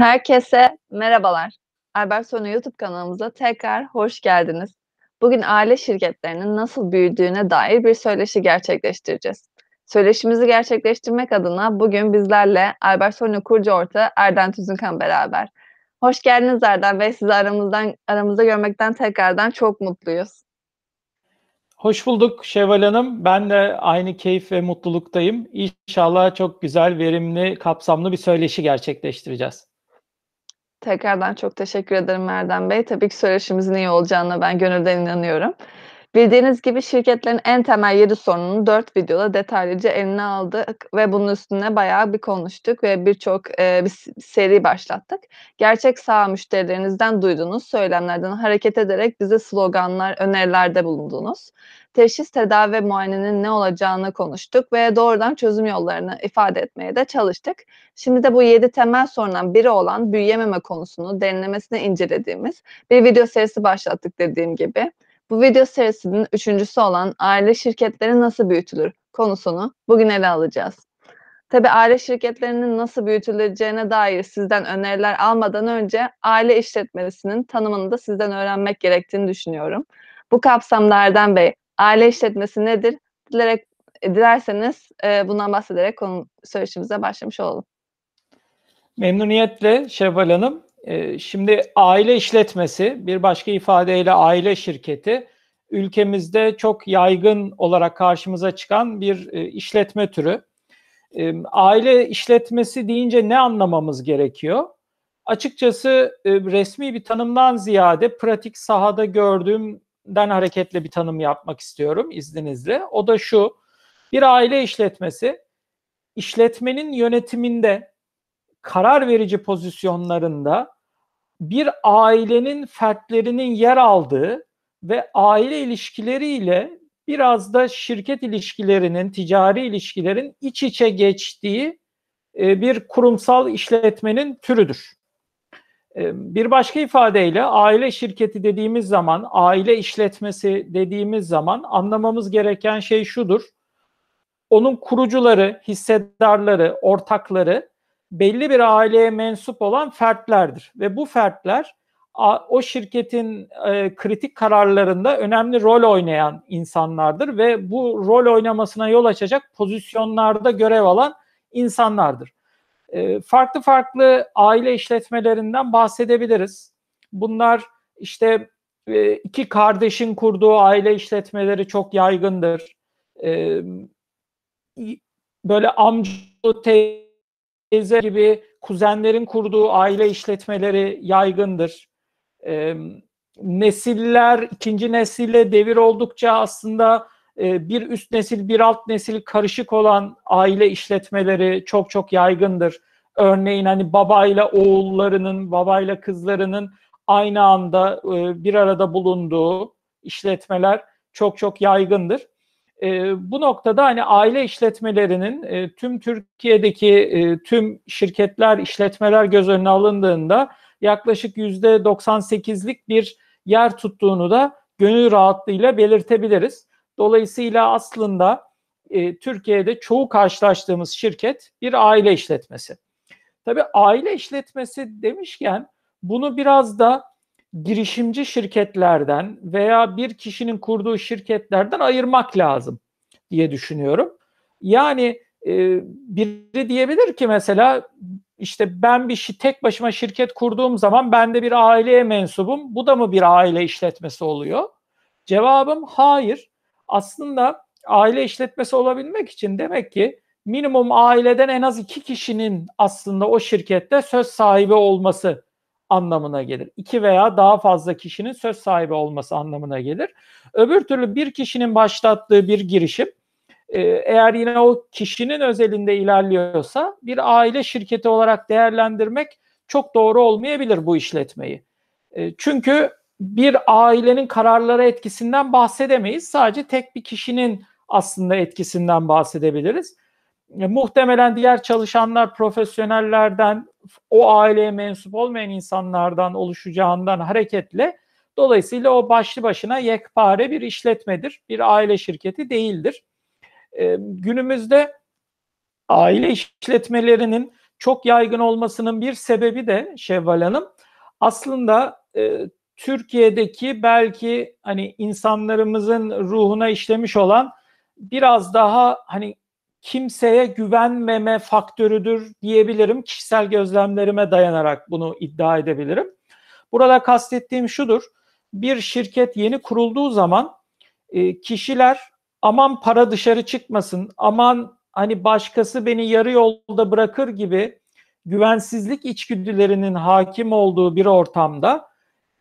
Herkese merhabalar. Albert Sonu YouTube kanalımıza tekrar hoş geldiniz. Bugün aile şirketlerinin nasıl büyüdüğüne dair bir söyleşi gerçekleştireceğiz. Söyleşimizi gerçekleştirmek adına bugün bizlerle Albert Sonu kurucu ortağı Erden Tüzünkan beraber. Hoş geldiniz Erden Bey. Sizi aramızdan aramızda görmekten tekrardan çok mutluyuz. Hoş bulduk Şevval Hanım. Ben de aynı keyif ve mutluluktayım. İnşallah çok güzel, verimli, kapsamlı bir söyleşi gerçekleştireceğiz. Tekrardan çok teşekkür ederim Erdem Bey. Tabii ki söyleşimizin iyi olacağına ben gönülden inanıyorum. Bildiğiniz gibi şirketlerin en temel 7 sorununu 4 videoda detaylıca eline aldık ve bunun üstüne bayağı bir konuştuk ve birçok e, bir seri başlattık. Gerçek sağ müşterilerinizden duyduğunuz söylemlerden hareket ederek bize sloganlar, önerilerde bulundunuz. Teşhis, tedavi ve muayenenin ne olacağını konuştuk ve doğrudan çözüm yollarını ifade etmeye de çalıştık. Şimdi de bu 7 temel sorundan biri olan büyüyememe konusunu derinlemesine incelediğimiz bir video serisi başlattık dediğim gibi. Bu video serisinin üçüncüsü olan aile şirketleri nasıl büyütülür konusunu bugün ele alacağız. Tabi aile şirketlerinin nasıl büyütüleceğine dair sizden öneriler almadan önce aile işletmesinin tanımını da sizden öğrenmek gerektiğini düşünüyorum. Bu kapsamda Erdem Bey, aile işletmesi nedir? Dilerek, dilerseniz e, bundan bahsederek konu söyleşimize başlamış olalım. Memnuniyetle Şevval Hanım. Ee, şimdi aile işletmesi, bir başka ifadeyle aile şirketi, ülkemizde çok yaygın olarak karşımıza çıkan bir e, işletme türü. Ee, aile işletmesi deyince ne anlamamız gerekiyor? Açıkçası e, resmi bir tanımdan ziyade pratik sahada gördüğümden hareketle bir tanım yapmak istiyorum izninizle. O da şu, bir aile işletmesi işletmenin yönetiminde karar verici pozisyonlarında bir ailenin fertlerinin yer aldığı ve aile ilişkileriyle biraz da şirket ilişkilerinin, ticari ilişkilerin iç içe geçtiği e, bir kurumsal işletmenin türüdür. Bir başka ifadeyle aile şirketi dediğimiz zaman, aile işletmesi dediğimiz zaman anlamamız gereken şey şudur. Onun kurucuları, hissedarları, ortakları belli bir aileye mensup olan fertlerdir ve bu fertler o şirketin kritik kararlarında önemli rol oynayan insanlardır ve bu rol oynamasına yol açacak pozisyonlarda görev alan insanlardır. E, farklı farklı aile işletmelerinden bahsedebiliriz. Bunlar işte e, iki kardeşin kurduğu aile işletmeleri çok yaygındır. E, böyle amca teyze gibi kuzenlerin kurduğu aile işletmeleri yaygındır. E, nesiller, ikinci nesille devir oldukça aslında bir üst nesil, bir alt nesil karışık olan aile işletmeleri çok çok yaygındır. Örneğin hani babayla oğullarının, babayla kızlarının aynı anda e, bir arada bulunduğu işletmeler çok çok yaygındır. E, bu noktada hani aile işletmelerinin e, tüm Türkiye'deki e, tüm şirketler, işletmeler göz önüne alındığında yaklaşık yüzde 98'lik bir yer tuttuğunu da gönül rahatlığıyla belirtebiliriz. Dolayısıyla aslında e, Türkiye'de çoğu karşılaştığımız şirket bir aile işletmesi. Tabii aile işletmesi demişken bunu biraz da girişimci şirketlerden veya bir kişinin kurduğu şirketlerden ayırmak lazım diye düşünüyorum. Yani e, biri diyebilir ki mesela işte ben bir tek başıma şirket kurduğum zaman ben de bir aileye mensubum. Bu da mı bir aile işletmesi oluyor? Cevabım hayır. Aslında aile işletmesi olabilmek için demek ki minimum aileden en az iki kişinin aslında o şirkette söz sahibi olması anlamına gelir. İki veya daha fazla kişinin söz sahibi olması anlamına gelir. Öbür türlü bir kişinin başlattığı bir girişim e, eğer yine o kişinin özelinde ilerliyorsa bir aile şirketi olarak değerlendirmek çok doğru olmayabilir bu işletmeyi. E, çünkü bir ailenin kararlara etkisinden bahsedemeyiz. Sadece tek bir kişinin aslında etkisinden bahsedebiliriz. E, muhtemelen diğer çalışanlar profesyonellerden, o aileye mensup olmayan insanlardan oluşacağından hareketle dolayısıyla o başlı başına yekpare bir işletmedir. Bir aile şirketi değildir. E, günümüzde aile işletmelerinin çok yaygın olmasının bir sebebi de Şevval Hanım aslında e, Türkiye'deki belki hani insanlarımızın ruhuna işlemiş olan biraz daha hani kimseye güvenmeme faktörüdür diyebilirim. Kişisel gözlemlerime dayanarak bunu iddia edebilirim. Burada kastettiğim şudur. Bir şirket yeni kurulduğu zaman e, kişiler aman para dışarı çıkmasın, aman hani başkası beni yarı yolda bırakır gibi güvensizlik içgüdülerinin hakim olduğu bir ortamda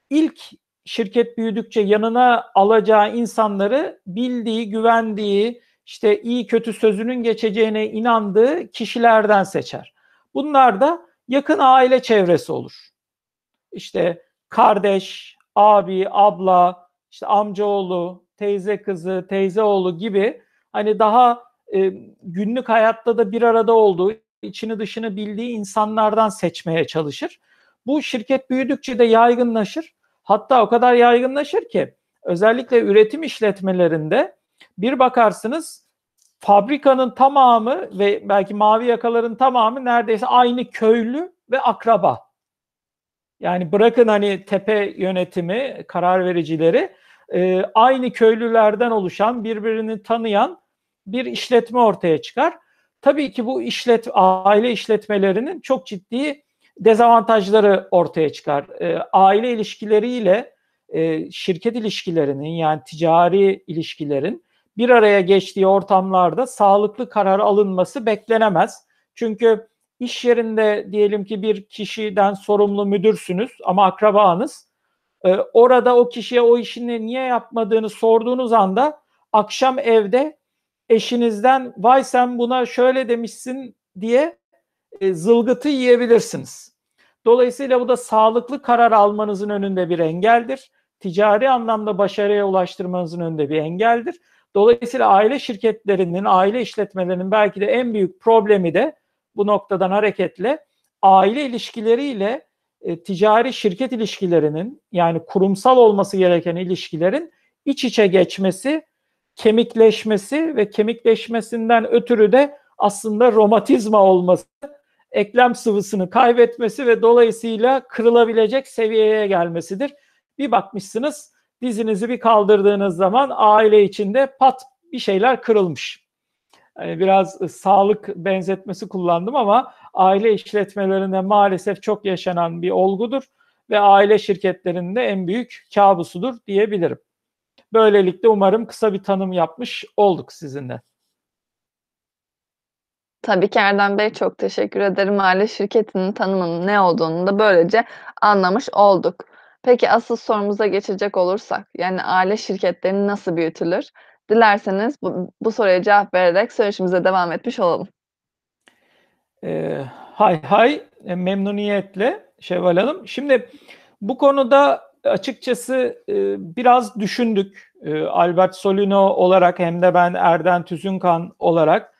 ilk şirket büyüdükçe yanına alacağı insanları bildiği, güvendiği, işte iyi kötü sözünün geçeceğine inandığı kişilerden seçer. Bunlar da yakın aile çevresi olur. İşte kardeş, abi, abla, işte amcaoğlu, teyze kızı, teyze oğlu gibi hani daha e, günlük hayatta da bir arada olduğu, içini dışını bildiği insanlardan seçmeye çalışır. Bu şirket büyüdükçe de yaygınlaşır. Hatta o kadar yaygınlaşır ki özellikle üretim işletmelerinde bir bakarsınız fabrikanın tamamı ve belki mavi yakaların tamamı neredeyse aynı köylü ve akraba. Yani bırakın hani tepe yönetimi, karar vericileri e, aynı köylülerden oluşan, birbirini tanıyan bir işletme ortaya çıkar. Tabii ki bu işlet aile işletmelerinin çok ciddi dezavantajları ortaya çıkar. E, aile ilişkileriyle e, şirket ilişkilerinin yani ticari ilişkilerin bir araya geçtiği ortamlarda sağlıklı karar alınması beklenemez. Çünkü iş yerinde diyelim ki bir kişiden sorumlu müdürsünüz ama akrabanız. E, orada o kişiye o işini niye yapmadığını sorduğunuz anda akşam evde eşinizden vay sen buna şöyle demişsin diye e, zılgıtı yiyebilirsiniz. Dolayısıyla bu da sağlıklı karar almanızın önünde bir engeldir. Ticari anlamda başarıya ulaştırmanızın önünde bir engeldir. Dolayısıyla aile şirketlerinin, aile işletmelerinin belki de en büyük problemi de bu noktadan hareketle aile ilişkileriyle e, ticari şirket ilişkilerinin yani kurumsal olması gereken ilişkilerin iç içe geçmesi, kemikleşmesi ve kemikleşmesinden ötürü de aslında romatizma olması, eklem sıvısını kaybetmesi ve dolayısıyla kırılabilecek seviyeye gelmesidir. Bir bakmışsınız dizinizi bir kaldırdığınız zaman aile içinde pat bir şeyler kırılmış. Yani biraz sağlık benzetmesi kullandım ama aile işletmelerinde maalesef çok yaşanan bir olgudur ve aile şirketlerinde en büyük kabusudur diyebilirim. Böylelikle umarım kısa bir tanım yapmış olduk sizinle. Tabii ki Erdem Bey, çok teşekkür ederim. Aile şirketinin tanımının ne olduğunu da böylece anlamış olduk. Peki asıl sorumuza geçecek olursak, yani aile şirketleri nasıl büyütülür? Dilerseniz bu bu soruya cevap vererek söyleşimize devam etmiş olalım. Eee, hay hay, eee, memnuniyetle Şevval Hanım. Şimdi bu konuda açıkçası, eee, biraz düşündük. Eee, Albert Solino olarak hem de ben Erden Tüzünkan olarak,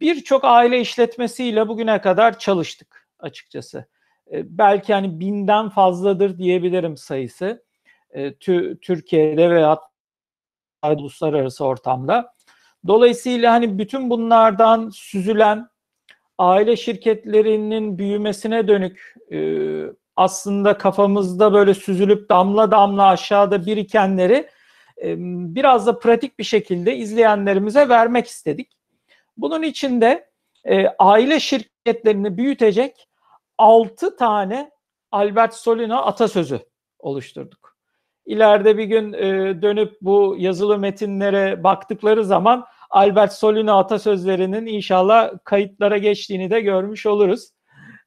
birçok aile işletmesiyle bugüne kadar çalıştık açıkçası. Eee, belki hani 1000'den fazladır diyebilirim sayısı. Tü Türkiye'de ve uluslararası ortamda. Dolayısıyla hani bütün bunlardan süzülen aile şirketlerinin büyümesine dönük, eee, aslında kafamızda böyle süzülüp damla damla aşağıda birikenleri, emm, biraz da pratik bir şekilde izleyenlerimize vermek istedik. Bunun için de, eee, aile şirketlerini büyütecek 6 tane Albert Solino atasözü oluşturduk. İleride bir gün, eee, dönüp bu yazılı metinlere baktıkları zaman Albert Solino atasözlerinin inşallah kayıtlara geçtiğini de görmüş oluruz.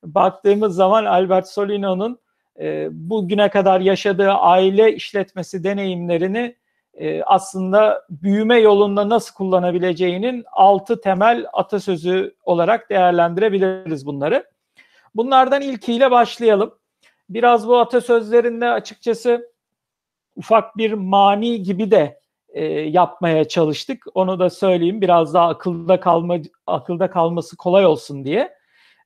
Baktığımız zaman Albert Solino'nun, eee, bugüne kadar yaşadığı aile işletmesi deneyimlerini, eee, aslında büyüme yolunda nasıl kullanabileceğinin 6 temel atasözü olarak değerlendirebiliriz bunları. Bunlardan ilkiyle başlayalım. Biraz bu atasözlerinde açıkçası ufak bir mani gibi de, eee, yapmaya çalıştık. Onu da söyleyeyim. Biraz daha akılda kalma akılda kalması kolay olsun diye.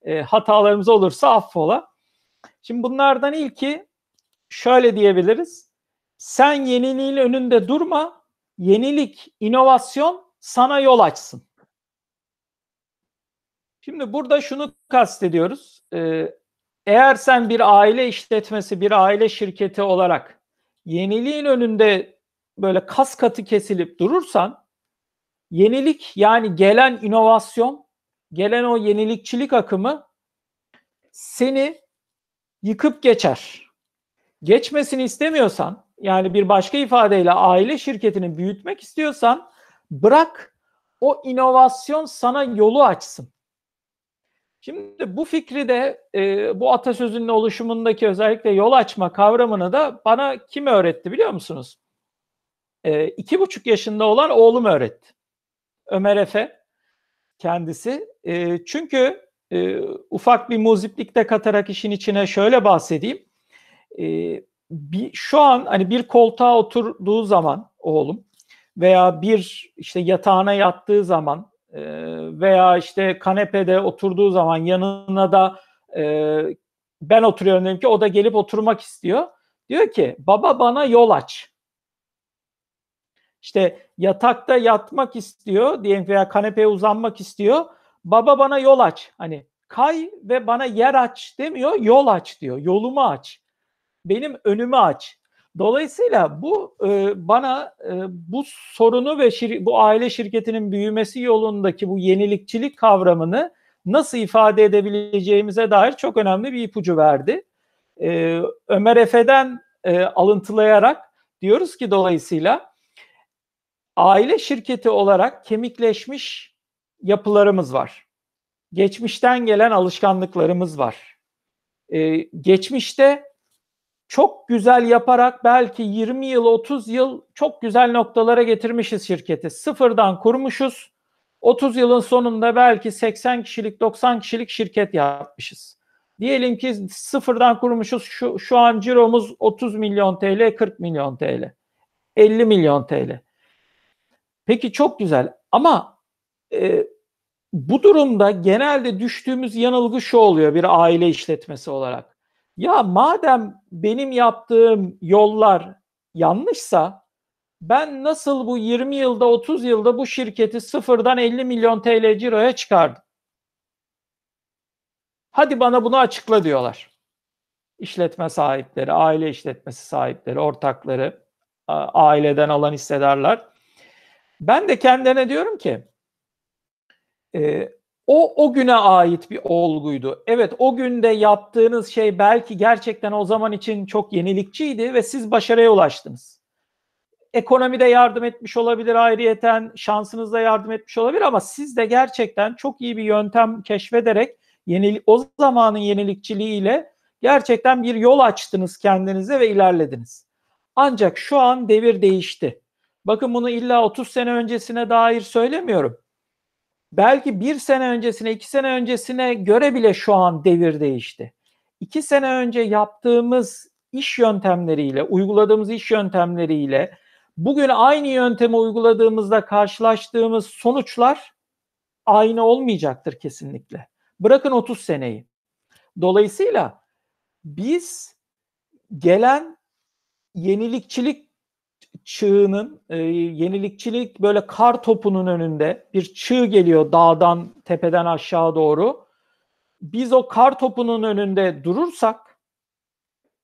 Eee, hatalarımız olursa affola. Şimdi bunlardan ilki şöyle diyebiliriz: "Sen yeniliğin önünde durma, yenilik, inovasyon sana yol açsın." Şimdi burada şunu kastediyoruz. Ee, eğer sen bir aile işletmesi, bir aile şirketi olarak yeniliğin önünde böyle kas katı kesilip durursan yenilik yani gelen inovasyon, gelen o yenilikçilik akımı seni yıkıp geçer. Geçmesini istemiyorsan yani bir başka ifadeyle aile şirketini büyütmek istiyorsan bırak o inovasyon sana yolu açsın. Şimdi bu fikri de e, bu atasözünün oluşumundaki özellikle yol açma kavramını da bana kim öğretti biliyor musunuz? E, iki buçuk yaşında olan oğlum öğretti. Ömer Efe kendisi. E, çünkü e, ufak bir muziplik katarak işin içine şöyle bahsedeyim. E, bir, şu an hani bir koltuğa oturduğu zaman oğlum veya bir işte yatağına yattığı zaman e, veya işte kanepede oturduğu zaman yanına da e, ben oturuyorum dedim ki o da gelip oturmak istiyor. Diyor ki baba bana yol aç. İşte yatakta yatmak istiyor diyelim veya kanepeye uzanmak istiyor. Baba bana yol aç. Hani kay ve bana yer aç demiyor, yol aç diyor. Yolumu aç. Benim önümü aç. Dolayısıyla bu e, bana e, bu sorunu ve şir- bu aile şirketinin büyümesi yolundaki bu yenilikçilik kavramını nasıl ifade edebileceğimize dair çok önemli bir ipucu verdi. E, Ömer Efe'den e, alıntılayarak diyoruz ki dolayısıyla aile şirketi olarak kemikleşmiş yapılarımız var. Geçmişten gelen alışkanlıklarımız var. Ee, geçmişte çok güzel yaparak belki 20 yıl 30 yıl çok güzel noktalara getirmişiz şirketi. Sıfırdan kurmuşuz. 30 yılın sonunda belki 80 kişilik 90 kişilik şirket yapmışız. Diyelim ki sıfırdan kurmuşuz şu, şu an ciromuz 30 milyon TL 40 milyon TL 50 milyon TL. Peki çok güzel ama e, bu durumda genelde düştüğümüz yanılgı şu oluyor bir aile işletmesi olarak. Ya madem benim yaptığım yollar yanlışsa ben nasıl bu 20 yılda 30 yılda bu şirketi sıfırdan 50 milyon TL ciroya çıkardım? Hadi bana bunu açıkla diyorlar. İşletme sahipleri, aile işletmesi sahipleri, ortakları, aileden alan hissedarlar. Ben de kendine diyorum ki e, o o güne ait bir olguydu. Evet o günde yaptığınız şey belki gerçekten o zaman için çok yenilikçiydi ve siz başarıya ulaştınız. Ekonomide yardım etmiş olabilir ayrıyeten, şansınızda yardım etmiş olabilir ama siz de gerçekten çok iyi bir yöntem keşfederek yenilik, o zamanın yenilikçiliğiyle gerçekten bir yol açtınız kendinize ve ilerlediniz. Ancak şu an devir değişti. Bakın bunu illa 30 sene öncesine dair söylemiyorum. Belki bir sene öncesine, iki sene öncesine göre bile şu an devir değişti. İki sene önce yaptığımız iş yöntemleriyle, uyguladığımız iş yöntemleriyle bugün aynı yöntemi uyguladığımızda karşılaştığımız sonuçlar aynı olmayacaktır kesinlikle. Bırakın 30 seneyi. Dolayısıyla biz gelen yenilikçilik çığının e, yenilikçilik böyle kar topunun önünde bir çığ geliyor dağdan tepeden aşağı doğru. Biz o kar topunun önünde durursak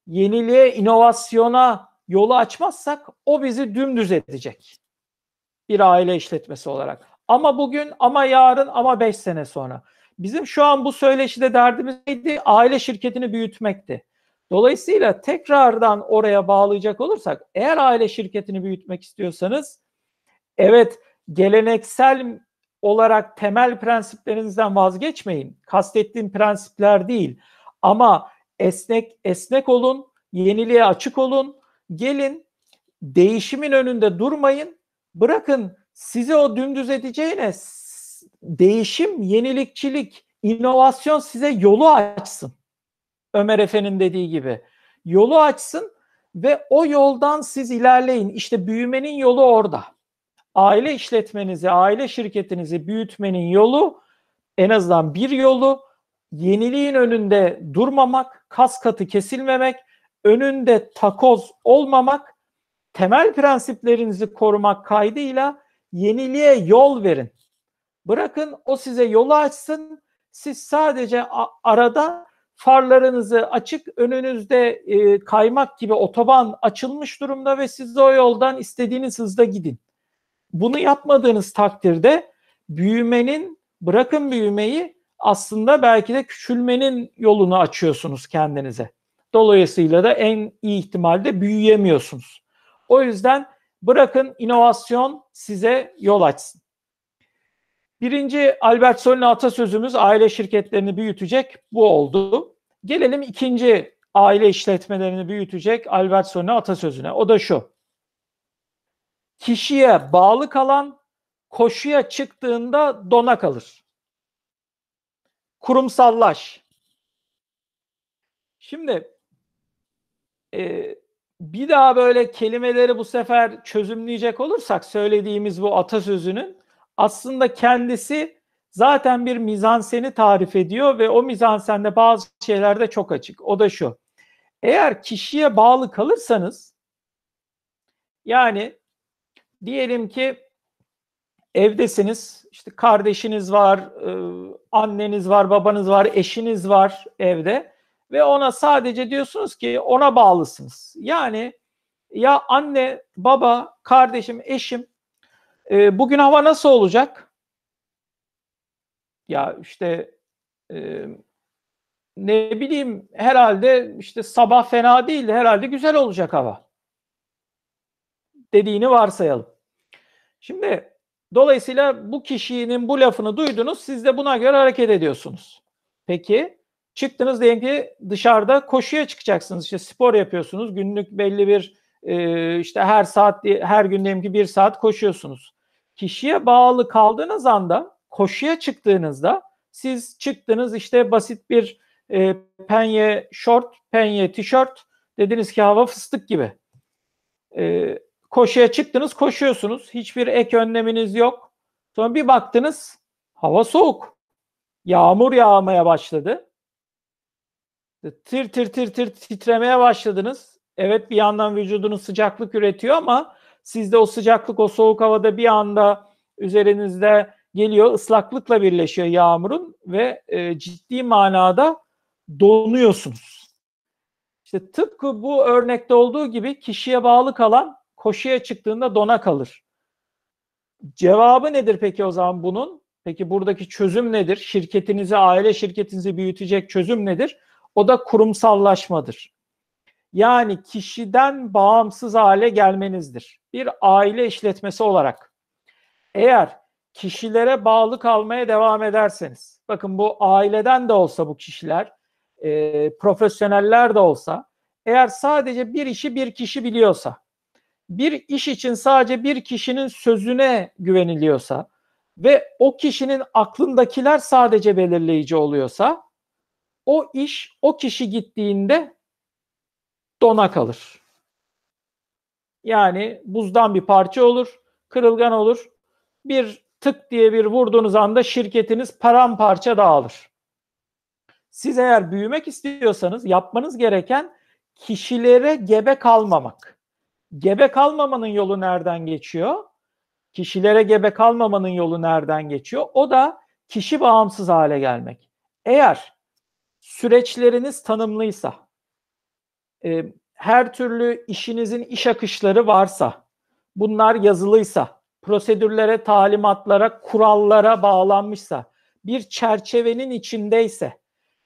yeniliğe, inovasyona yolu açmazsak o bizi dümdüz edecek. Bir aile işletmesi olarak. Ama bugün ama yarın ama beş sene sonra. Bizim şu an bu söyleşide derdimiz neydi? Aile şirketini büyütmekti. Dolayısıyla tekrardan oraya bağlayacak olursak eğer aile şirketini büyütmek istiyorsanız evet geleneksel olarak temel prensiplerinizden vazgeçmeyin. Kastettiğim prensipler değil. Ama esnek esnek olun, yeniliğe açık olun. Gelin değişimin önünde durmayın. Bırakın sizi o dümdüz edeceğine değişim, yenilikçilik, inovasyon size yolu açsın. Ömer Efe'nin dediği gibi. Yolu açsın ve o yoldan siz ilerleyin. İşte büyümenin yolu orada. Aile işletmenizi, aile şirketinizi büyütmenin yolu en azından bir yolu yeniliğin önünde durmamak, kas katı kesilmemek, önünde takoz olmamak, temel prensiplerinizi korumak kaydıyla yeniliğe yol verin. Bırakın o size yolu açsın, Siz sadece arada farlarınızı açık önünüzde e, kaymak gibi otoban açılmış durumda ve siz de o yoldan istediğiniz hızda gidin. Bunu yapmadığınız takdirde büyümenin bırakın büyümeyi aslında belki de küçülmenin yolunu açıyorsunuz kendinize. Dolayısıyla da en iyi ihtimalde büyüyemiyorsunuz. O yüzden bırakın inovasyon size yol açsın. Birinci Albert Sol'ün atasözümüz aile şirketlerini büyütecek bu oldu. Gelelim ikinci aile işletmelerini büyütecek Albert Sol'ün atasözüne. O da şu. Kişiye bağlı kalan koşuya çıktığında dona kalır. Kurumsallaş. Şimdi e, bir daha böyle kelimeleri bu sefer çözümleyecek olursak söylediğimiz bu atasözünün aslında kendisi zaten bir mizanseni tarif ediyor ve o mizansende bazı şeylerde çok açık. O da şu. Eğer kişiye bağlı kalırsanız yani diyelim ki evdesiniz, işte kardeşiniz var, anneniz var, babanız var, eşiniz var evde ve ona sadece diyorsunuz ki ona bağlısınız. Yani ya anne, baba, kardeşim, eşim e, bugün hava nasıl olacak? Ya işte e, ne bileyim herhalde işte sabah fena değil herhalde güzel olacak hava. Dediğini varsayalım. Şimdi dolayısıyla bu kişinin bu lafını duydunuz siz de buna göre hareket ediyorsunuz. Peki çıktınız diyelim ki dışarıda koşuya çıkacaksınız işte spor yapıyorsunuz günlük belli bir e, işte her saat her gün diyelim ki bir saat koşuyorsunuz kişiye bağlı kaldığınız anda koşuya çıktığınızda siz çıktınız işte basit bir e, penye short, penye tişört dediniz ki hava fıstık gibi. E, koşuya çıktınız koşuyorsunuz. Hiçbir ek önleminiz yok. Sonra bir baktınız hava soğuk. Yağmur yağmaya başladı. Tir tir tir tir titremeye başladınız. Evet bir yandan vücudunuz sıcaklık üretiyor ama Sizde o sıcaklık, o soğuk havada bir anda üzerinizde geliyor, ıslaklıkla birleşiyor yağmurun ve e, ciddi manada donuyorsunuz. İşte tıpkı bu örnekte olduğu gibi kişiye bağlı kalan koşuya çıktığında dona kalır. Cevabı nedir peki o zaman bunun? Peki buradaki çözüm nedir? Şirketinizi, aile şirketinizi büyütecek çözüm nedir? O da kurumsallaşmadır. Yani kişiden bağımsız hale gelmenizdir. Bir aile işletmesi olarak. Eğer kişilere bağlı kalmaya devam ederseniz, bakın bu aileden de olsa bu kişiler, e, profesyoneller de olsa, eğer sadece bir işi bir kişi biliyorsa, bir iş için sadece bir kişinin sözüne güveniliyorsa ve o kişinin aklındakiler sadece belirleyici oluyorsa, o iş o kişi gittiğinde dona kalır. Yani buzdan bir parça olur, kırılgan olur. Bir tık diye bir vurduğunuz anda şirketiniz paramparça dağılır. Siz eğer büyümek istiyorsanız yapmanız gereken kişilere gebe kalmamak. Gebe kalmamanın yolu nereden geçiyor? Kişilere gebe kalmamanın yolu nereden geçiyor? O da kişi bağımsız hale gelmek. Eğer süreçleriniz tanımlıysa, e, her türlü işinizin iş akışları varsa, bunlar yazılıysa, prosedürlere, talimatlara, kurallara bağlanmışsa, bir çerçevenin içindeyse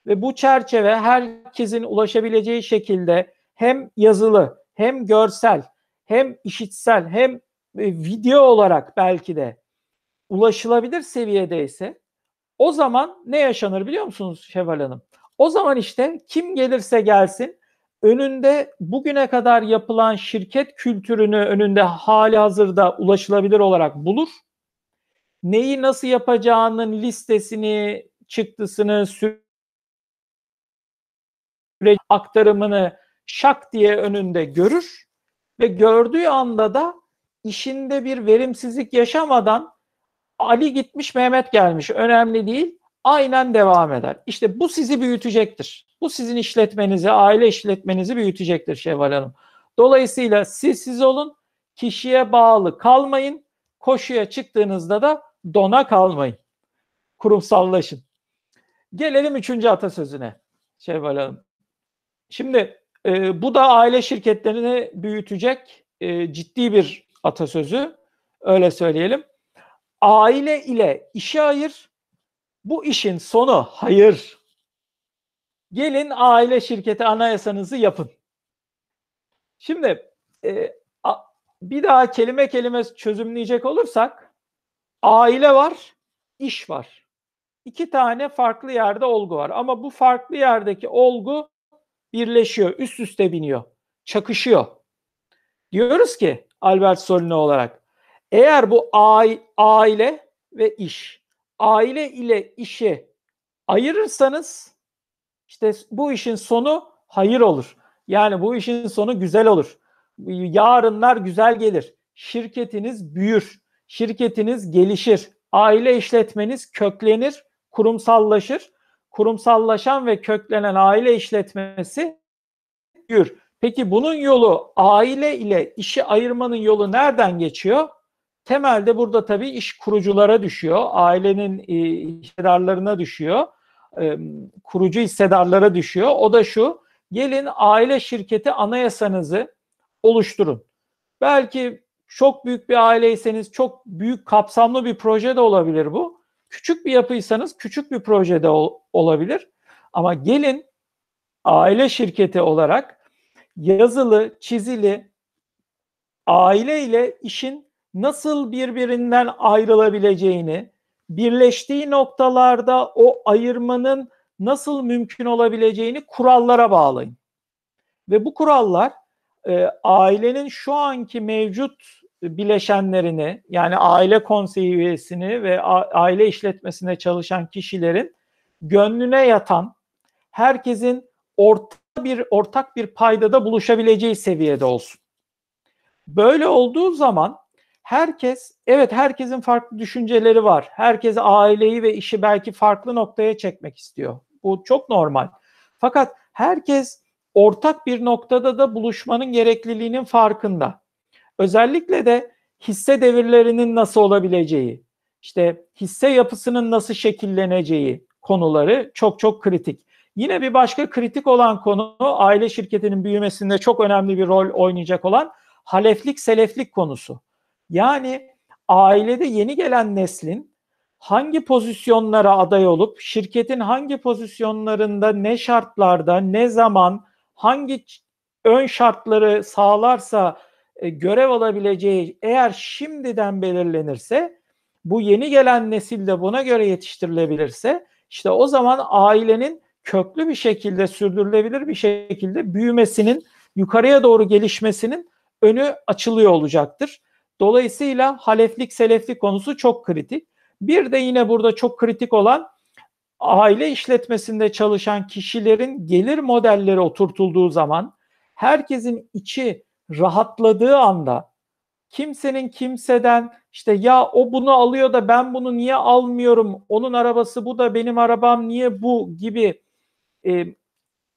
ve bu çerçeve herkesin ulaşabileceği şekilde hem yazılı, hem görsel, hem işitsel, hem e, video olarak belki de ulaşılabilir seviyedeyse o zaman ne yaşanır biliyor musunuz Şevval Hanım? O zaman işte kim gelirse gelsin önünde bugüne kadar yapılan şirket kültürünü önünde hali hazırda ulaşılabilir olarak bulur. Neyi nasıl yapacağının listesini, çıktısını, süreç aktarımını şak diye önünde görür ve gördüğü anda da işinde bir verimsizlik yaşamadan Ali gitmiş Mehmet gelmiş önemli değil aynen devam eder. İşte bu sizi büyütecektir. Bu sizin işletmenizi, aile işletmenizi büyütecektir Şevval Hanım. Dolayısıyla siz siz olun, kişiye bağlı kalmayın, koşuya çıktığınızda da dona kalmayın. Kurumsallaşın. Gelelim üçüncü atasözüne Şevval Hanım. Şimdi e, bu da aile şirketlerini büyütecek e, ciddi bir atasözü. Öyle söyleyelim. Aile ile işi ayır, bu işin sonu hayır. Gelin aile şirketi anayasanızı yapın. Şimdi e, a, bir daha kelime kelime çözümleyecek olursak aile var, iş var. İki tane farklı yerde olgu var ama bu farklı yerdeki olgu birleşiyor, üst üste biniyor, çakışıyor. Diyoruz ki Albert Solino olarak eğer bu aile ve iş, aile ile işi ayırırsanız işte bu işin sonu hayır olur. Yani bu işin sonu güzel olur. Yarınlar güzel gelir. Şirketiniz büyür. Şirketiniz gelişir. Aile işletmeniz köklenir, kurumsallaşır. Kurumsallaşan ve köklenen aile işletmesi büyür. Peki bunun yolu aile ile işi ayırmanın yolu nereden geçiyor? Temelde burada tabii iş kuruculara düşüyor. Ailenin e, hissedarlarına düşüyor. Kurucu hissedarlara düşüyor. O da şu. Gelin aile şirketi anayasanızı oluşturun. Belki çok büyük bir aileyseniz çok büyük kapsamlı bir proje de olabilir bu. Küçük bir yapıysanız küçük bir proje de ol, olabilir. Ama gelin aile şirketi olarak yazılı, çizili aile ile işin nasıl birbirinden ayrılabileceğini, birleştiği noktalarda o ayırmanın nasıl mümkün olabileceğini kurallara bağlayın. Ve bu kurallar e, ailenin şu anki mevcut bileşenlerini yani aile konseyi üyesini ve aile işletmesinde çalışan kişilerin gönlüne yatan herkesin orta bir ortak bir paydada buluşabileceği seviyede olsun. Böyle olduğu zaman herkes evet herkesin farklı düşünceleri var. Herkes aileyi ve işi belki farklı noktaya çekmek istiyor. Bu çok normal. Fakat herkes ortak bir noktada da buluşmanın gerekliliğinin farkında. Özellikle de hisse devirlerinin nasıl olabileceği, işte hisse yapısının nasıl şekilleneceği konuları çok çok kritik. Yine bir başka kritik olan konu aile şirketinin büyümesinde çok önemli bir rol oynayacak olan haleflik seleflik konusu. Yani ailede yeni gelen neslin hangi pozisyonlara aday olup şirketin hangi pozisyonlarında ne şartlarda ne zaman hangi ön şartları sağlarsa e, görev alabileceği eğer şimdiden belirlenirse bu yeni gelen nesil de buna göre yetiştirilebilirse işte o zaman ailenin köklü bir şekilde sürdürülebilir bir şekilde büyümesinin yukarıya doğru gelişmesinin önü açılıyor olacaktır. Dolayısıyla haleflik seleflik konusu çok kritik. Bir de yine burada çok kritik olan aile işletmesinde çalışan kişilerin gelir modelleri oturtulduğu zaman herkesin içi rahatladığı anda kimsenin kimseden işte ya o bunu alıyor da ben bunu niye almıyorum onun arabası bu da benim arabam niye bu gibi e,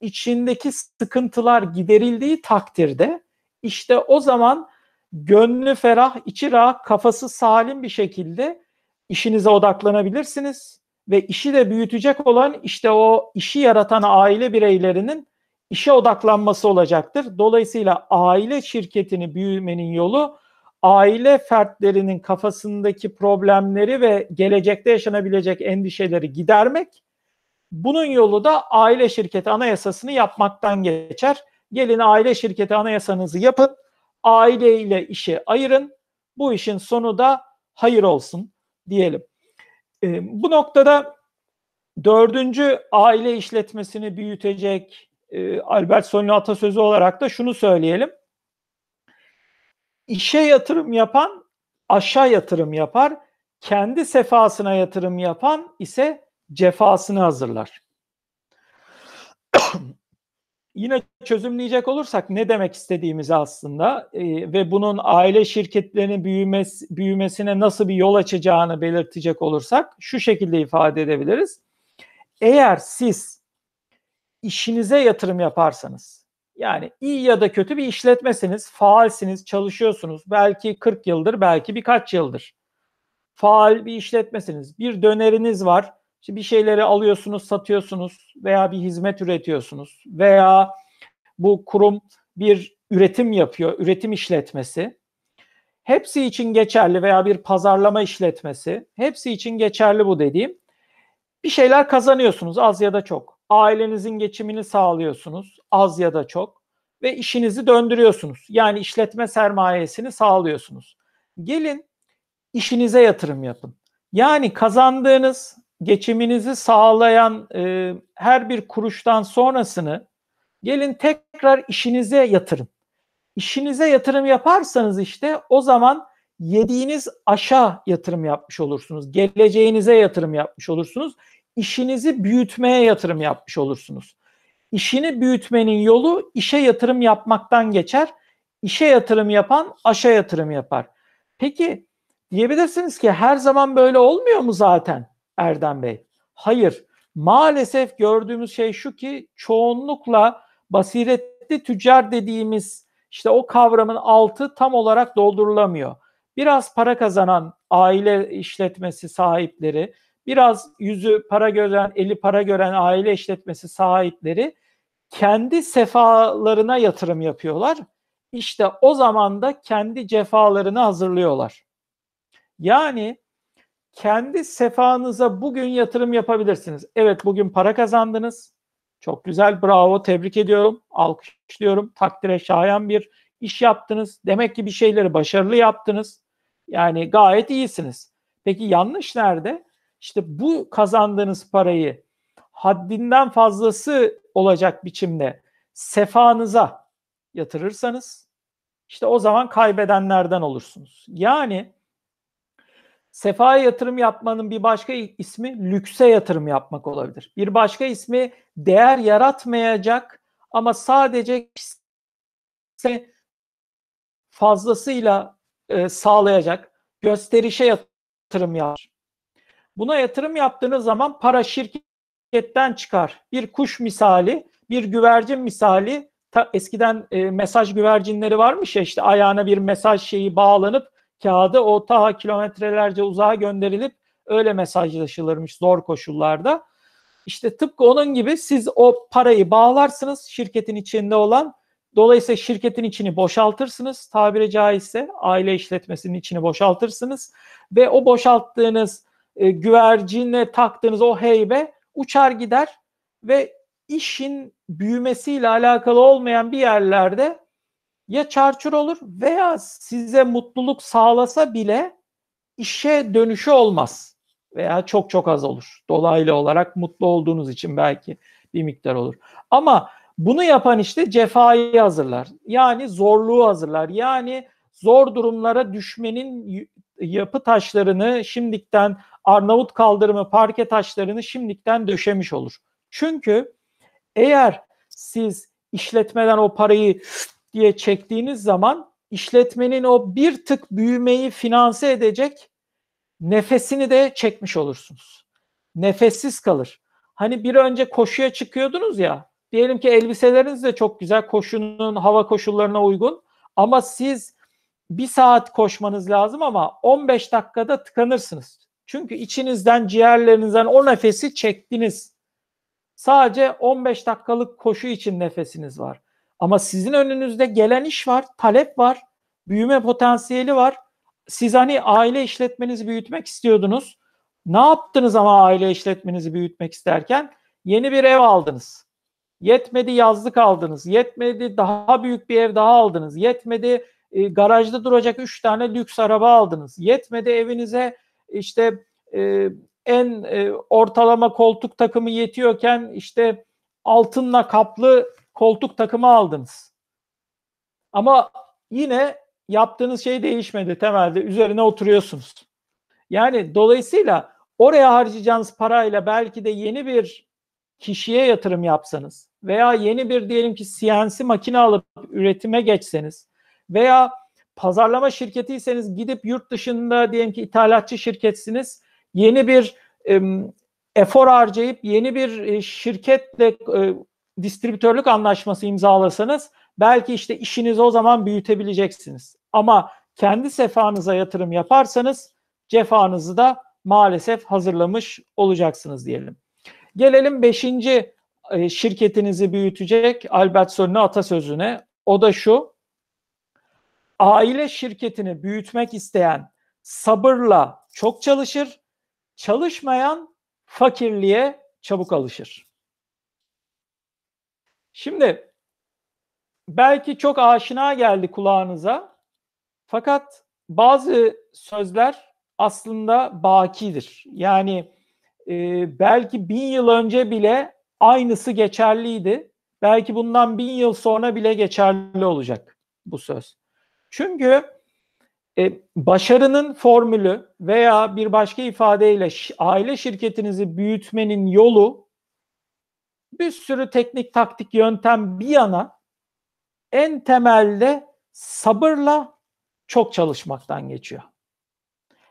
içindeki sıkıntılar giderildiği takdirde işte o zaman gönlü ferah, içi rahat, kafası salim bir şekilde işinize odaklanabilirsiniz ve işi de büyütecek olan işte o işi yaratan aile bireylerinin işe odaklanması olacaktır. Dolayısıyla aile şirketini büyümenin yolu aile fertlerinin kafasındaki problemleri ve gelecekte yaşanabilecek endişeleri gidermek. Bunun yolu da aile şirketi anayasasını yapmaktan geçer. Gelin aile şirketi anayasanızı yapın. Aile ile işi ayırın. Bu işin sonu da hayır olsun diyelim. E, bu noktada dördüncü aile işletmesini büyütecek e, Albert Solino atasözü olarak da şunu söyleyelim. İşe yatırım yapan aşağı yatırım yapar. Kendi sefasına yatırım yapan ise cefasını hazırlar. Yine çözümleyecek olursak ne demek istediğimizi aslında e, ve bunun aile şirketlerinin büyümesi, büyümesine nasıl bir yol açacağını belirtecek olursak şu şekilde ifade edebiliriz. Eğer siz işinize yatırım yaparsanız yani iyi ya da kötü bir işletmesiniz, faalsiniz, çalışıyorsunuz. Belki 40 yıldır, belki birkaç yıldır. Faal bir işletmesiniz. Bir döneriniz var. İşte bir şeyleri alıyorsunuz, satıyorsunuz veya bir hizmet üretiyorsunuz veya bu kurum bir üretim yapıyor, üretim işletmesi. Hepsi için geçerli veya bir pazarlama işletmesi. Hepsi için geçerli bu dediğim. Bir şeyler kazanıyorsunuz az ya da çok. Ailenizin geçimini sağlıyorsunuz az ya da çok ve işinizi döndürüyorsunuz. Yani işletme sermayesini sağlıyorsunuz. Gelin işinize yatırım yapın. Yani kazandığınız geçiminizi sağlayan e, her bir kuruştan sonrasını gelin tekrar işinize yatırın. İşinize yatırım yaparsanız işte o zaman yediğiniz aşağı yatırım yapmış olursunuz. Geleceğinize yatırım yapmış olursunuz. İşinizi büyütmeye yatırım yapmış olursunuz. İşini büyütmenin yolu işe yatırım yapmaktan geçer. İşe yatırım yapan aşa yatırım yapar. Peki diyebilirsiniz ki her zaman böyle olmuyor mu zaten Erdem Bey? Hayır. Maalesef gördüğümüz şey şu ki çoğunlukla basiretli tüccar dediğimiz işte o kavramın altı tam olarak doldurulamıyor. Biraz para kazanan aile işletmesi sahipleri, biraz yüzü para gören, eli para gören aile işletmesi sahipleri kendi sefalarına yatırım yapıyorlar. İşte o zaman da kendi cefalarını hazırlıyorlar. Yani kendi sefanıza bugün yatırım yapabilirsiniz. Evet bugün para kazandınız. Çok güzel, bravo, tebrik ediyorum, alkışlıyorum. Takdire şayan bir iş yaptınız. Demek ki bir şeyleri başarılı yaptınız. Yani gayet iyisiniz. Peki yanlış nerede? İşte bu kazandığınız parayı haddinden fazlası olacak biçimde sefanıza yatırırsanız işte o zaman kaybedenlerden olursunuz. Yani Sefaya yatırım yapmanın bir başka ismi lükse yatırım yapmak olabilir. Bir başka ismi değer yaratmayacak ama sadece fazlasıyla e, sağlayacak gösterişe yatırım yapar. Buna yatırım yaptığınız zaman para şirketten çıkar. Bir kuş misali, bir güvercin misali. Ta, eskiden e, mesaj güvercinleri varmış ya işte ayağına bir mesaj şeyi bağlanıp kağıdı o ta kilometrelerce uzağa gönderilip öyle mesajlaşılırmış zor koşullarda. İşte tıpkı onun gibi siz o parayı bağlarsınız şirketin içinde olan. Dolayısıyla şirketin içini boşaltırsınız tabiri caizse aile işletmesinin içini boşaltırsınız ve o boşalttığınız e, güvercine taktığınız o heybe uçar gider ve işin büyümesiyle alakalı olmayan bir yerlerde ya çarçur olur veya size mutluluk sağlasa bile işe dönüşü olmaz veya çok çok az olur. Dolaylı olarak mutlu olduğunuz için belki bir miktar olur. Ama bunu yapan işte cefayı hazırlar. Yani zorluğu hazırlar. Yani zor durumlara düşmenin yapı taşlarını şimdikten Arnavut kaldırımı parke taşlarını şimdikten döşemiş olur. Çünkü eğer siz işletmeden o parayı diye çektiğiniz zaman işletmenin o bir tık büyümeyi finanse edecek nefesini de çekmiş olursunuz. Nefessiz kalır. Hani bir önce koşuya çıkıyordunuz ya. Diyelim ki elbiseleriniz de çok güzel koşunun hava koşullarına uygun. Ama siz bir saat koşmanız lazım ama 15 dakikada tıkanırsınız. Çünkü içinizden, ciğerlerinizden o nefesi çektiniz. Sadece 15 dakikalık koşu için nefesiniz var. Ama sizin önünüzde gelen iş var, talep var, büyüme potansiyeli var. Siz hani aile işletmenizi büyütmek istiyordunuz. Ne yaptınız ama aile işletmenizi büyütmek isterken? Yeni bir ev aldınız. Yetmedi yazlık aldınız. Yetmedi daha büyük bir ev daha aldınız. Yetmedi e, garajda duracak 3 tane lüks araba aldınız. Yetmedi evinize işte e, en e, ortalama koltuk takımı yetiyorken işte altınla kaplı koltuk takımı aldınız. Ama yine yaptığınız şey değişmedi temelde. Üzerine oturuyorsunuz. Yani dolayısıyla oraya harcayacağınız parayla belki de yeni bir kişiye yatırım yapsanız veya yeni bir diyelim ki CNC makine alıp üretime geçseniz veya pazarlama şirketiyseniz gidip yurt dışında diyelim ki ithalatçı şirketsiniz yeni bir e, efor harcayıp yeni bir şirketle e, distribütörlük anlaşması imzalasanız belki işte işinizi o zaman büyütebileceksiniz. Ama kendi sefanıza yatırım yaparsanız cefanızı da maalesef hazırlamış olacaksınız diyelim. Gelelim beşinci e, şirketinizi büyütecek Albert Son'un atasözüne. O da şu. Aile şirketini büyütmek isteyen sabırla çok çalışır, çalışmayan fakirliğe çabuk alışır. Şimdi belki çok aşina geldi kulağınıza. Fakat bazı sözler aslında bakidir. Yani e, belki bin yıl önce bile aynısı geçerliydi. Belki bundan bin yıl sonra bile geçerli olacak bu söz. Çünkü e, başarının formülü veya bir başka ifadeyle aile şirketinizi büyütmenin yolu bir sürü teknik taktik yöntem bir yana en temelde sabırla çok çalışmaktan geçiyor.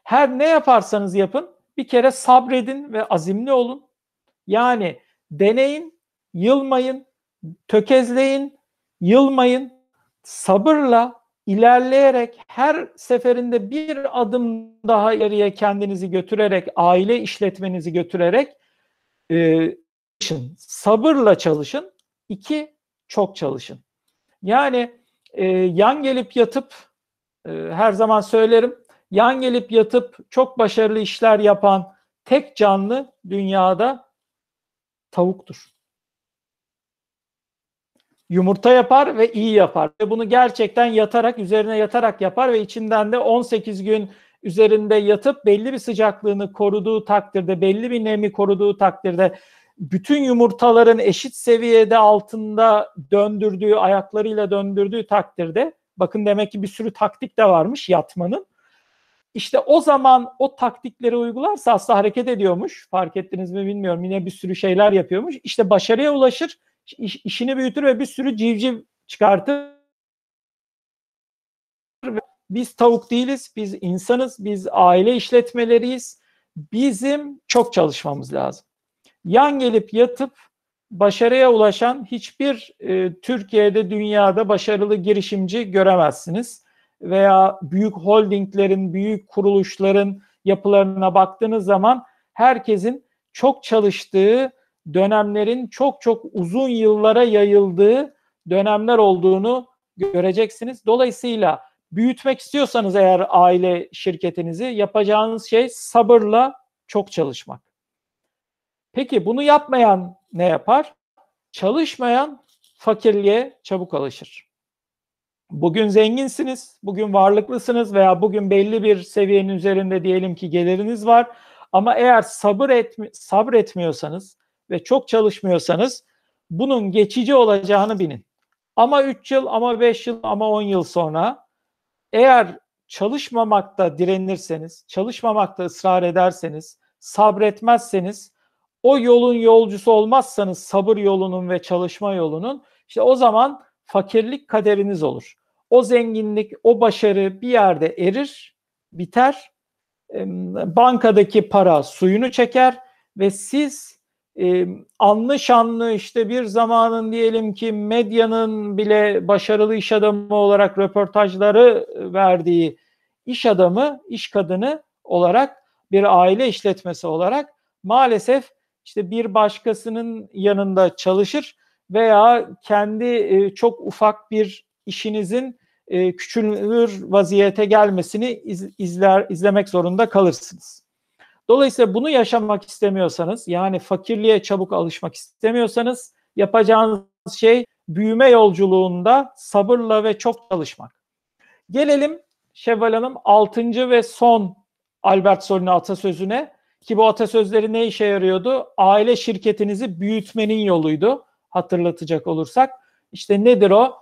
Her ne yaparsanız yapın bir kere sabredin ve azimli olun. Yani deneyin, yılmayın, tökezleyin, yılmayın. Sabırla ilerleyerek her seferinde bir adım daha ileriye kendinizi götürerek, aile işletmenizi götürerek e, çalışın. Sabırla çalışın. İki, çok çalışın. Yani e, yan gelip yatıp e, her zaman söylerim yan gelip yatıp çok başarılı işler yapan tek canlı dünyada tavuktur. Yumurta yapar ve iyi yapar. Ve bunu gerçekten yatarak, üzerine yatarak yapar ve içinden de 18 gün üzerinde yatıp belli bir sıcaklığını koruduğu takdirde, belli bir nemi koruduğu takdirde bütün yumurtaların eşit seviyede altında döndürdüğü, ayaklarıyla döndürdüğü takdirde bakın demek ki bir sürü taktik de varmış yatmanın. İşte o zaman o taktikleri uygularsa aslında hareket ediyormuş. Fark ettiniz mi bilmiyorum. Yine bir sürü şeyler yapıyormuş. İşte başarıya ulaşır, iş, işini büyütür ve bir sürü civciv çıkartır. Biz tavuk değiliz, biz insanız, biz aile işletmeleriyiz. Bizim çok çalışmamız lazım. Yan gelip yatıp başarıya ulaşan hiçbir e, Türkiye'de, dünyada başarılı girişimci göremezsiniz veya büyük holdinglerin, büyük kuruluşların yapılarına baktığınız zaman herkesin çok çalıştığı dönemlerin çok çok uzun yıllara yayıldığı dönemler olduğunu göreceksiniz. Dolayısıyla büyütmek istiyorsanız eğer aile şirketinizi yapacağınız şey sabırla çok çalışmak. Peki bunu yapmayan ne yapar? Çalışmayan fakirliğe çabuk alışır. Bugün zenginsiniz, bugün varlıklısınız veya bugün belli bir seviyenin üzerinde diyelim ki geliriniz var. Ama eğer sabır etmi sabretmiyorsanız ve çok çalışmıyorsanız bunun geçici olacağını bilin. Ama 3 yıl, ama 5 yıl, ama 10 yıl sonra eğer çalışmamakta direnirseniz, çalışmamakta ısrar ederseniz, sabretmezseniz, o yolun yolcusu olmazsanız sabır yolunun ve çalışma yolunun işte o zaman fakirlik kaderiniz olur o zenginlik, o başarı bir yerde erir, biter. Bankadaki para suyunu çeker ve siz e, anlı şanlı işte bir zamanın diyelim ki medyanın bile başarılı iş adamı olarak röportajları verdiği iş adamı, iş kadını olarak bir aile işletmesi olarak maalesef işte bir başkasının yanında çalışır veya kendi e, çok ufak bir işinizin e, küçülür vaziyete gelmesini iz, izler izlemek zorunda kalırsınız. Dolayısıyla bunu yaşamak istemiyorsanız yani fakirliğe çabuk alışmak istemiyorsanız yapacağınız şey büyüme yolculuğunda sabırla ve çok çalışmak. Gelelim Şevval Hanım 6. ve son Albert Sol'ün atasözüne ki bu atasözleri ne işe yarıyordu? Aile şirketinizi büyütmenin yoluydu hatırlatacak olursak. İşte nedir o?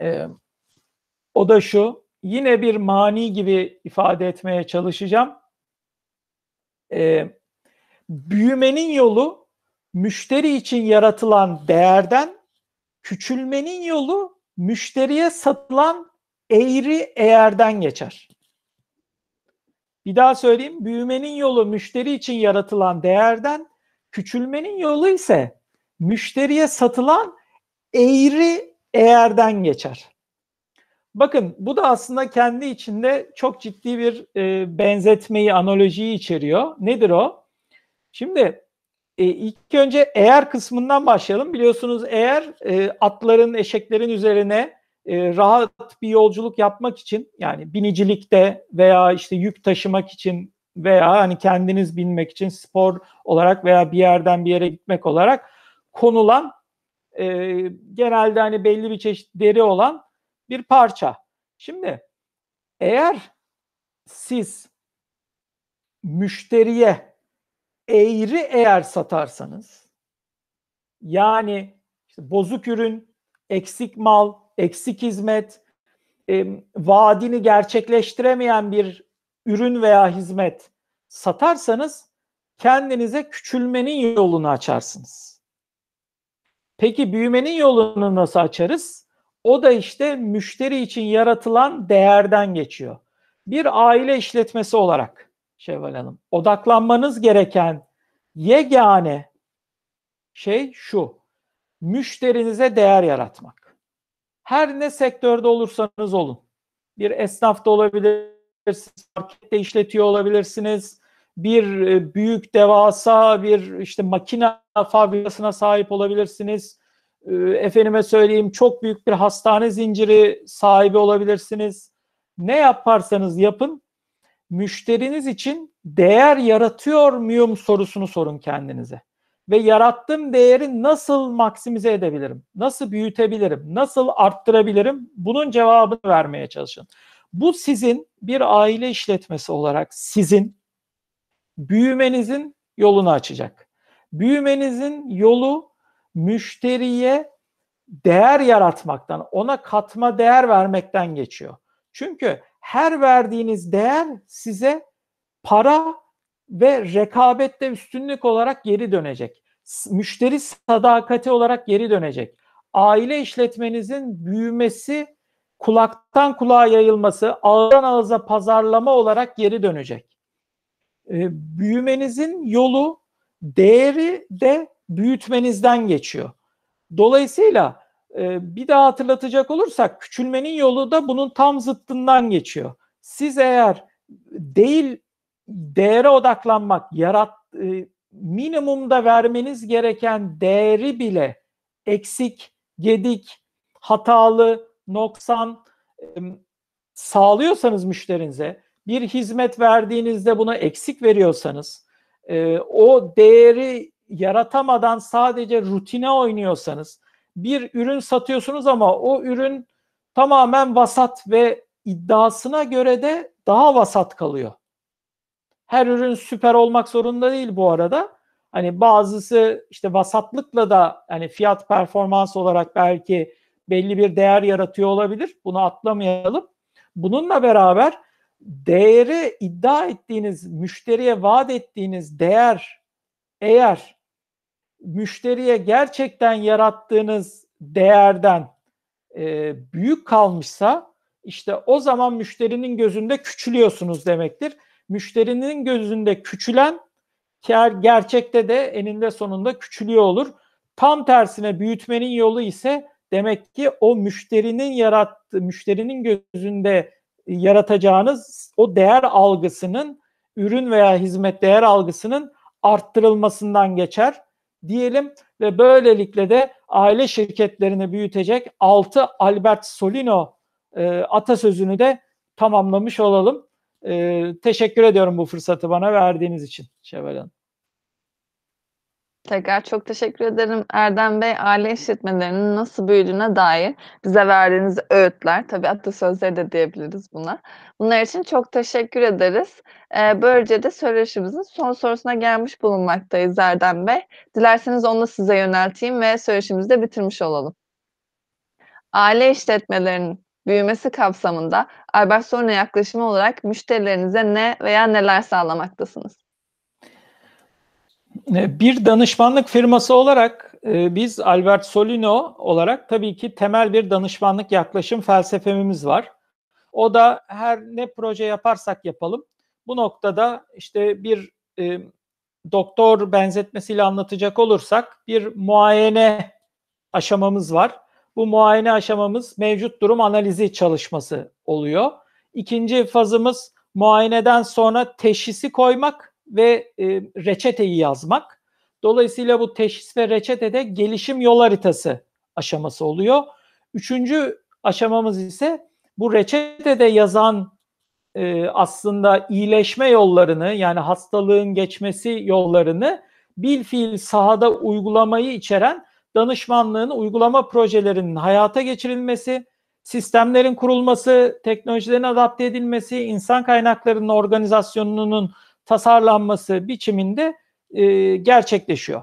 Ee, o da şu, yine bir mani gibi ifade etmeye çalışacağım. Ee, büyümenin yolu müşteri için yaratılan değerden, küçülmenin yolu müşteriye satılan eğri eğerden geçer. Bir daha söyleyeyim. Büyümenin yolu müşteri için yaratılan değerden, küçülmenin yolu ise müşteriye satılan eğri eğerden geçer. Bakın bu da aslında kendi içinde çok ciddi bir e, benzetmeyi, analojiyi içeriyor. Nedir o? Şimdi e, ilk önce eğer kısmından başlayalım. Biliyorsunuz eğer e, atların, eşeklerin üzerine e, rahat bir yolculuk yapmak için yani binicilikte veya işte yük taşımak için veya hani kendiniz binmek için spor olarak veya bir yerden bir yere gitmek olarak konulan e, genelde hani belli bir çeşit deri olan bir parça. Şimdi eğer siz müşteriye eğri eğer satarsanız yani işte bozuk ürün, eksik mal, eksik hizmet, e, vaadini gerçekleştiremeyen bir ürün veya hizmet satarsanız kendinize küçülmenin yolunu açarsınız. Peki büyümenin yolunu nasıl açarız? O da işte müşteri için yaratılan değerden geçiyor. Bir aile işletmesi olarak Şevval Hanım odaklanmanız gereken yegane şey şu. Müşterinize değer yaratmak. Her ne sektörde olursanız olun. Bir esnaf da olabilirsiniz, markette işletiyor olabilirsiniz. Bir e, büyük devasa bir işte makine fabrikasına sahip olabilirsiniz ee, efendime söyleyeyim çok büyük bir hastane zinciri sahibi olabilirsiniz. Ne yaparsanız yapın müşteriniz için değer yaratıyor muyum sorusunu sorun kendinize. Ve yarattığım değeri nasıl maksimize edebilirim? Nasıl büyütebilirim? Nasıl arttırabilirim? Bunun cevabını vermeye çalışın. Bu sizin bir aile işletmesi olarak sizin büyümenizin yolunu açacak. Büyümenizin yolu müşteriye değer yaratmaktan, ona katma değer vermekten geçiyor. Çünkü her verdiğiniz değer size para ve rekabette üstünlük olarak geri dönecek. Müşteri sadakati olarak geri dönecek. Aile işletmenizin büyümesi, kulaktan kulağa yayılması, ağızdan ağıza pazarlama olarak geri dönecek. E, büyümenizin yolu değeri de büyütmenizden geçiyor. Dolayısıyla e, bir daha hatırlatacak olursak küçülmenin yolu da bunun tam zıttından geçiyor. Siz eğer değil değere odaklanmak, yarat e, minimumda vermeniz gereken değeri bile eksik, gedik, hatalı, noksan e, sağlıyorsanız müşterinize, bir hizmet verdiğinizde buna eksik veriyorsanız, e, o değeri yaratamadan sadece rutine oynuyorsanız bir ürün satıyorsunuz ama o ürün tamamen vasat ve iddiasına göre de daha vasat kalıyor. Her ürün süper olmak zorunda değil bu arada. Hani bazısı işte vasatlıkla da hani fiyat performans olarak belki belli bir değer yaratıyor olabilir. Bunu atlamayalım. Bununla beraber değeri iddia ettiğiniz, müşteriye vaat ettiğiniz değer eğer müşteriye gerçekten yarattığınız değerden e, büyük kalmışsa işte o zaman müşterinin gözünde küçülüyorsunuz demektir. Müşterinin gözünde küçülen gerçekte de eninde sonunda küçülüyor olur. Tam tersine büyütmenin yolu ise demek ki o müşterinin yarattığı, müşterinin gözünde yaratacağınız o değer algısının ürün veya hizmet değer algısının arttırılmasından geçer diyelim ve böylelikle de aile şirketlerini büyütecek 6 Albert Solino e, atasözünü de tamamlamış olalım. E, teşekkür ediyorum bu fırsatı bana verdiğiniz için Şevval Hanım. Tekrar çok teşekkür ederim Erdem Bey. Aile işletmelerinin nasıl büyüdüğüne dair bize verdiğiniz öğütler, tabii atasözleri de diyebiliriz buna. Bunlar için çok teşekkür ederiz. Eee, böylece de söyleşimizin son sorusuna gelmiş bulunmaktayız Erdem Bey. Dilerseniz onu size yönelteyim ve söyleşimizi de bitirmiş olalım. Aile işletmelerinin büyümesi kapsamında Albert Solino yaklaşımı olarak müşterilerinize ne veya neler sağlamaktasınız? Bir danışmanlık firması olarak e, biz Albert Solino olarak tabii ki temel bir danışmanlık yaklaşım felsefemiz var. O da her ne proje yaparsak yapalım bu noktada işte bir e, doktor benzetmesiyle anlatacak olursak bir muayene aşamamız var. Bu muayene aşamamız mevcut durum analizi çalışması oluyor. İkinci fazımız muayeneden sonra teşhisi koymak ve e, reçeteyi yazmak. Dolayısıyla bu teşhis ve reçetede gelişim yol haritası aşaması oluyor. Üçüncü aşamamız ise bu reçetede yazan e, aslında iyileşme yollarını yani hastalığın geçmesi yollarını bil fiil sahada uygulamayı içeren danışmanlığın uygulama projelerinin hayata geçirilmesi, sistemlerin kurulması, teknolojilerin adapte edilmesi, insan kaynaklarının organizasyonunun tasarlanması biçiminde e, gerçekleşiyor.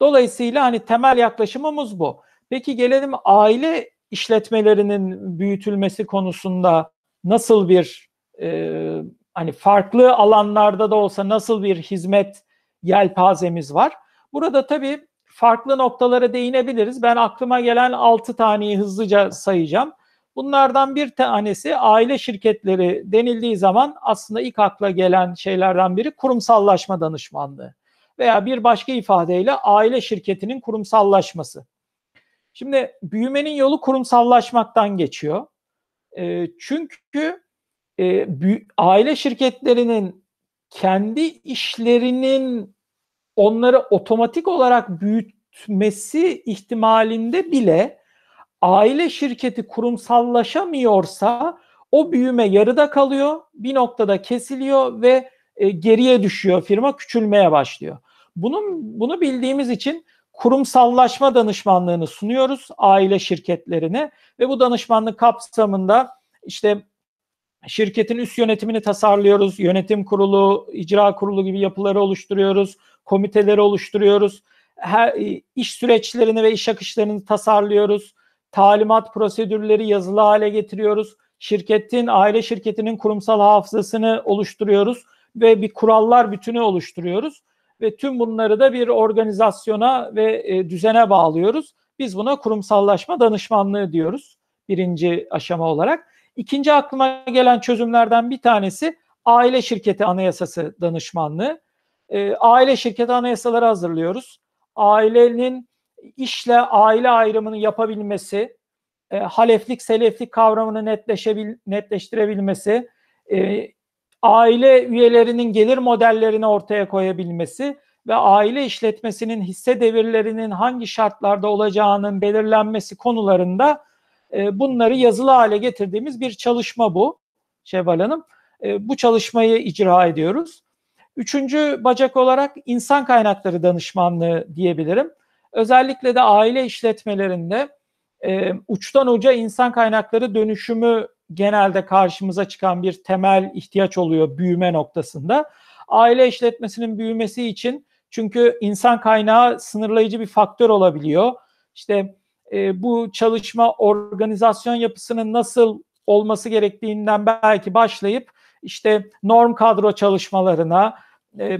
Dolayısıyla hani temel yaklaşımımız bu. Peki gelelim aile işletmelerinin büyütülmesi konusunda nasıl bir e, hani farklı alanlarda da olsa nasıl bir hizmet yelpazemiz var? Burada tabii farklı noktalara değinebiliriz. Ben aklıma gelen 6 taneyi hızlıca sayacağım. Bunlardan bir tanesi aile şirketleri denildiği zaman aslında ilk akla gelen şeylerden biri kurumsallaşma danışmanlığı veya bir başka ifadeyle aile şirketinin kurumsallaşması. Şimdi büyümenin yolu kurumsallaşmaktan geçiyor. E, çünkü e, aile şirketlerinin kendi işlerinin onları otomatik olarak büyütmesi ihtimalinde bile aile şirketi kurumsallaşamıyorsa o büyüme yarıda kalıyor, bir noktada kesiliyor ve e, geriye düşüyor firma, küçülmeye başlıyor. Bunun bunu bildiğimiz için kurumsallaşma danışmanlığını sunuyoruz aile şirketlerine ve bu danışmanlık kapsamında işte şirketin üst yönetimini tasarlıyoruz. Yönetim kurulu, icra kurulu gibi yapıları oluşturuyoruz. Komiteleri oluşturuyoruz. Her, iş süreçlerini ve iş akışlarını tasarlıyoruz. Talimat prosedürleri yazılı hale getiriyoruz. Şirketin, aile şirketinin kurumsal hafızasını oluşturuyoruz ve bir kurallar bütünü oluşturuyoruz ve tüm bunları da bir organizasyona ve e, düzene bağlıyoruz. Biz buna kurumsallaşma danışmanlığı diyoruz birinci aşama olarak. İkinci aklıma gelen çözümlerden bir tanesi aile şirketi anayasası danışmanlığı. E, aile şirketi anayasaları hazırlıyoruz. Ailenin işle aile ayrımını yapabilmesi, e, haleflik seleflik kavramını netleşebil, netleştirebilmesi, e, aile üyelerinin gelir modellerini ortaya koyabilmesi ve aile işletmesinin hisse devirlerinin hangi şartlarda olacağının belirlenmesi konularında e, bunları yazılı hale getirdiğimiz bir çalışma bu Şevval Hanım. E, bu çalışmayı icra ediyoruz. Üçüncü bacak olarak insan kaynakları danışmanlığı diyebilirim. Özellikle de aile işletmelerinde e, uçtan uca insan kaynakları dönüşümü genelde karşımıza çıkan bir temel ihtiyaç oluyor büyüme noktasında. Aile işletmesinin büyümesi için çünkü insan kaynağı sınırlayıcı bir faktör olabiliyor. İşte e, bu çalışma organizasyon yapısının nasıl olması gerektiğinden belki başlayıp işte norm kadro çalışmalarına, e,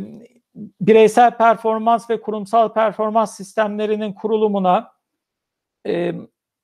bireysel performans ve kurumsal performans sistemlerinin kurulumuna, e,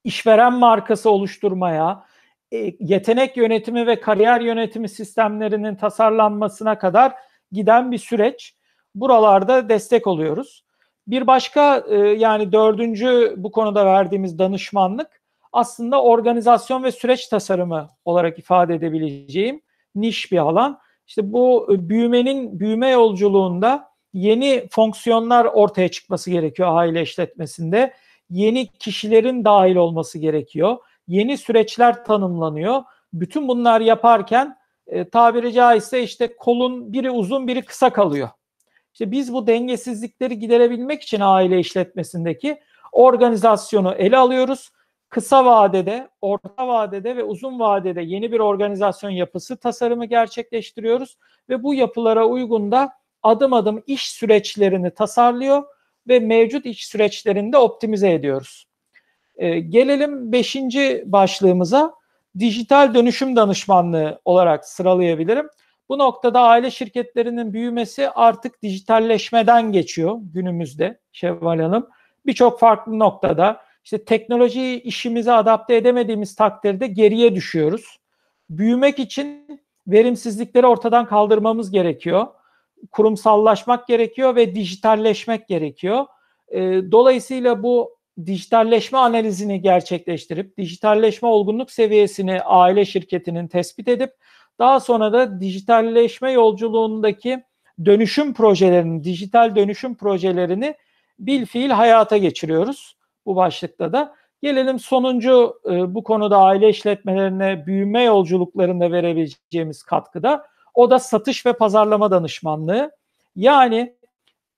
işveren markası oluşturmaya, e, yetenek yönetimi ve kariyer yönetimi sistemlerinin tasarlanmasına kadar giden bir süreç. Buralarda destek oluyoruz. Bir başka e, yani dördüncü bu konuda verdiğimiz danışmanlık aslında organizasyon ve süreç tasarımı olarak ifade edebileceğim niş bir alan. İşte bu büyümenin büyüme yolculuğunda yeni fonksiyonlar ortaya çıkması gerekiyor aile işletmesinde. Yeni kişilerin dahil olması gerekiyor yeni süreçler tanımlanıyor. Bütün bunlar yaparken e, tabiri caizse işte kolun biri uzun biri kısa kalıyor. İşte biz bu dengesizlikleri giderebilmek için aile işletmesindeki organizasyonu ele alıyoruz. Kısa vadede, orta vadede ve uzun vadede yeni bir organizasyon yapısı tasarımı gerçekleştiriyoruz ve bu yapılara uygun da adım adım iş süreçlerini tasarlıyor ve mevcut iş süreçlerini de optimize ediyoruz. E, gelelim beşinci başlığımıza dijital dönüşüm danışmanlığı olarak sıralayabilirim. Bu noktada aile şirketlerinin büyümesi artık dijitalleşmeden geçiyor günümüzde Şevval Hanım. Birçok farklı noktada işte teknolojiyi işimize adapte edemediğimiz takdirde geriye düşüyoruz. Büyümek için verimsizlikleri ortadan kaldırmamız gerekiyor. Kurumsallaşmak gerekiyor ve dijitalleşmek gerekiyor. E, dolayısıyla bu dijitalleşme analizini gerçekleştirip dijitalleşme olgunluk seviyesini aile şirketinin tespit edip daha sonra da dijitalleşme yolculuğundaki dönüşüm projelerini, dijital dönüşüm projelerini bil fiil hayata geçiriyoruz bu başlıkta da. Gelelim sonuncu e, bu konuda aile işletmelerine büyüme yolculuklarında verebileceğimiz katkıda. O da satış ve pazarlama danışmanlığı. Yani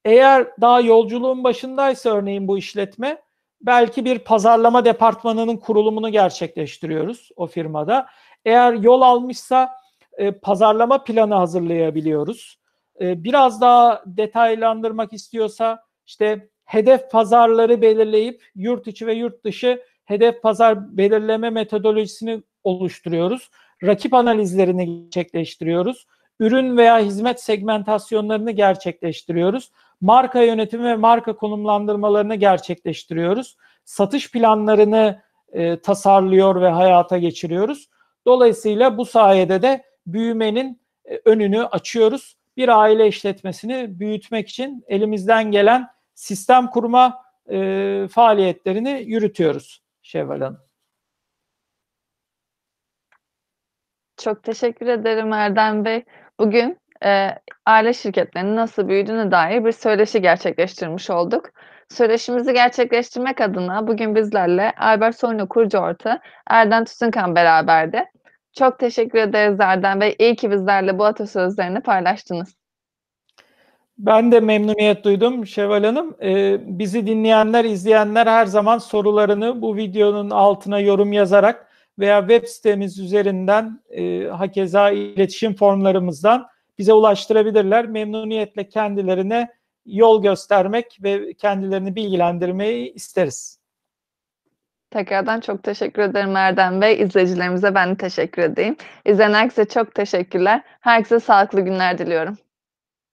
eğer daha yolculuğun başındaysa örneğin bu işletme belki bir pazarlama departmanının kurulumunu gerçekleştiriyoruz o firmada. Eğer yol almışsa e, pazarlama planı hazırlayabiliyoruz. E, biraz daha detaylandırmak istiyorsa işte hedef pazarları belirleyip yurt içi ve yurt dışı hedef pazar belirleme metodolojisini oluşturuyoruz. Rakip analizlerini gerçekleştiriyoruz. Ürün veya hizmet segmentasyonlarını gerçekleştiriyoruz. Marka yönetimi ve marka konumlandırmalarını gerçekleştiriyoruz. Satış planlarını e, tasarlıyor ve hayata geçiriyoruz. Dolayısıyla bu sayede de büyümenin e, önünü açıyoruz. Bir aile işletmesini büyütmek için elimizden gelen sistem kurma e, faaliyetlerini yürütüyoruz Şevval Hanım. Çok teşekkür ederim Erdem Bey. Bugün e, aile şirketlerinin nasıl büyüdüğüne dair bir söyleşi gerçekleştirmiş olduk. Söyleşimizi gerçekleştirmek adına bugün bizlerle Albert Soylu kurucu ortağı Erdem Tütünkan beraberdi. Çok teşekkür ederiz Erdem Bey. İyi ki bizlerle bu atasözlerini paylaştınız. Ben de memnuniyet duydum Şevval Hanım. Ee, bizi dinleyenler, izleyenler her zaman sorularını bu videonun altına yorum yazarak veya web sitemiz üzerinden e, hakeza iletişim formlarımızdan bize ulaştırabilirler. Memnuniyetle kendilerine yol göstermek ve kendilerini bilgilendirmeyi isteriz. Tekrardan çok teşekkür ederim Erdem Bey. İzleyicilerimize ben de teşekkür edeyim. İzleyen herkese çok teşekkürler. Herkese sağlıklı günler diliyorum.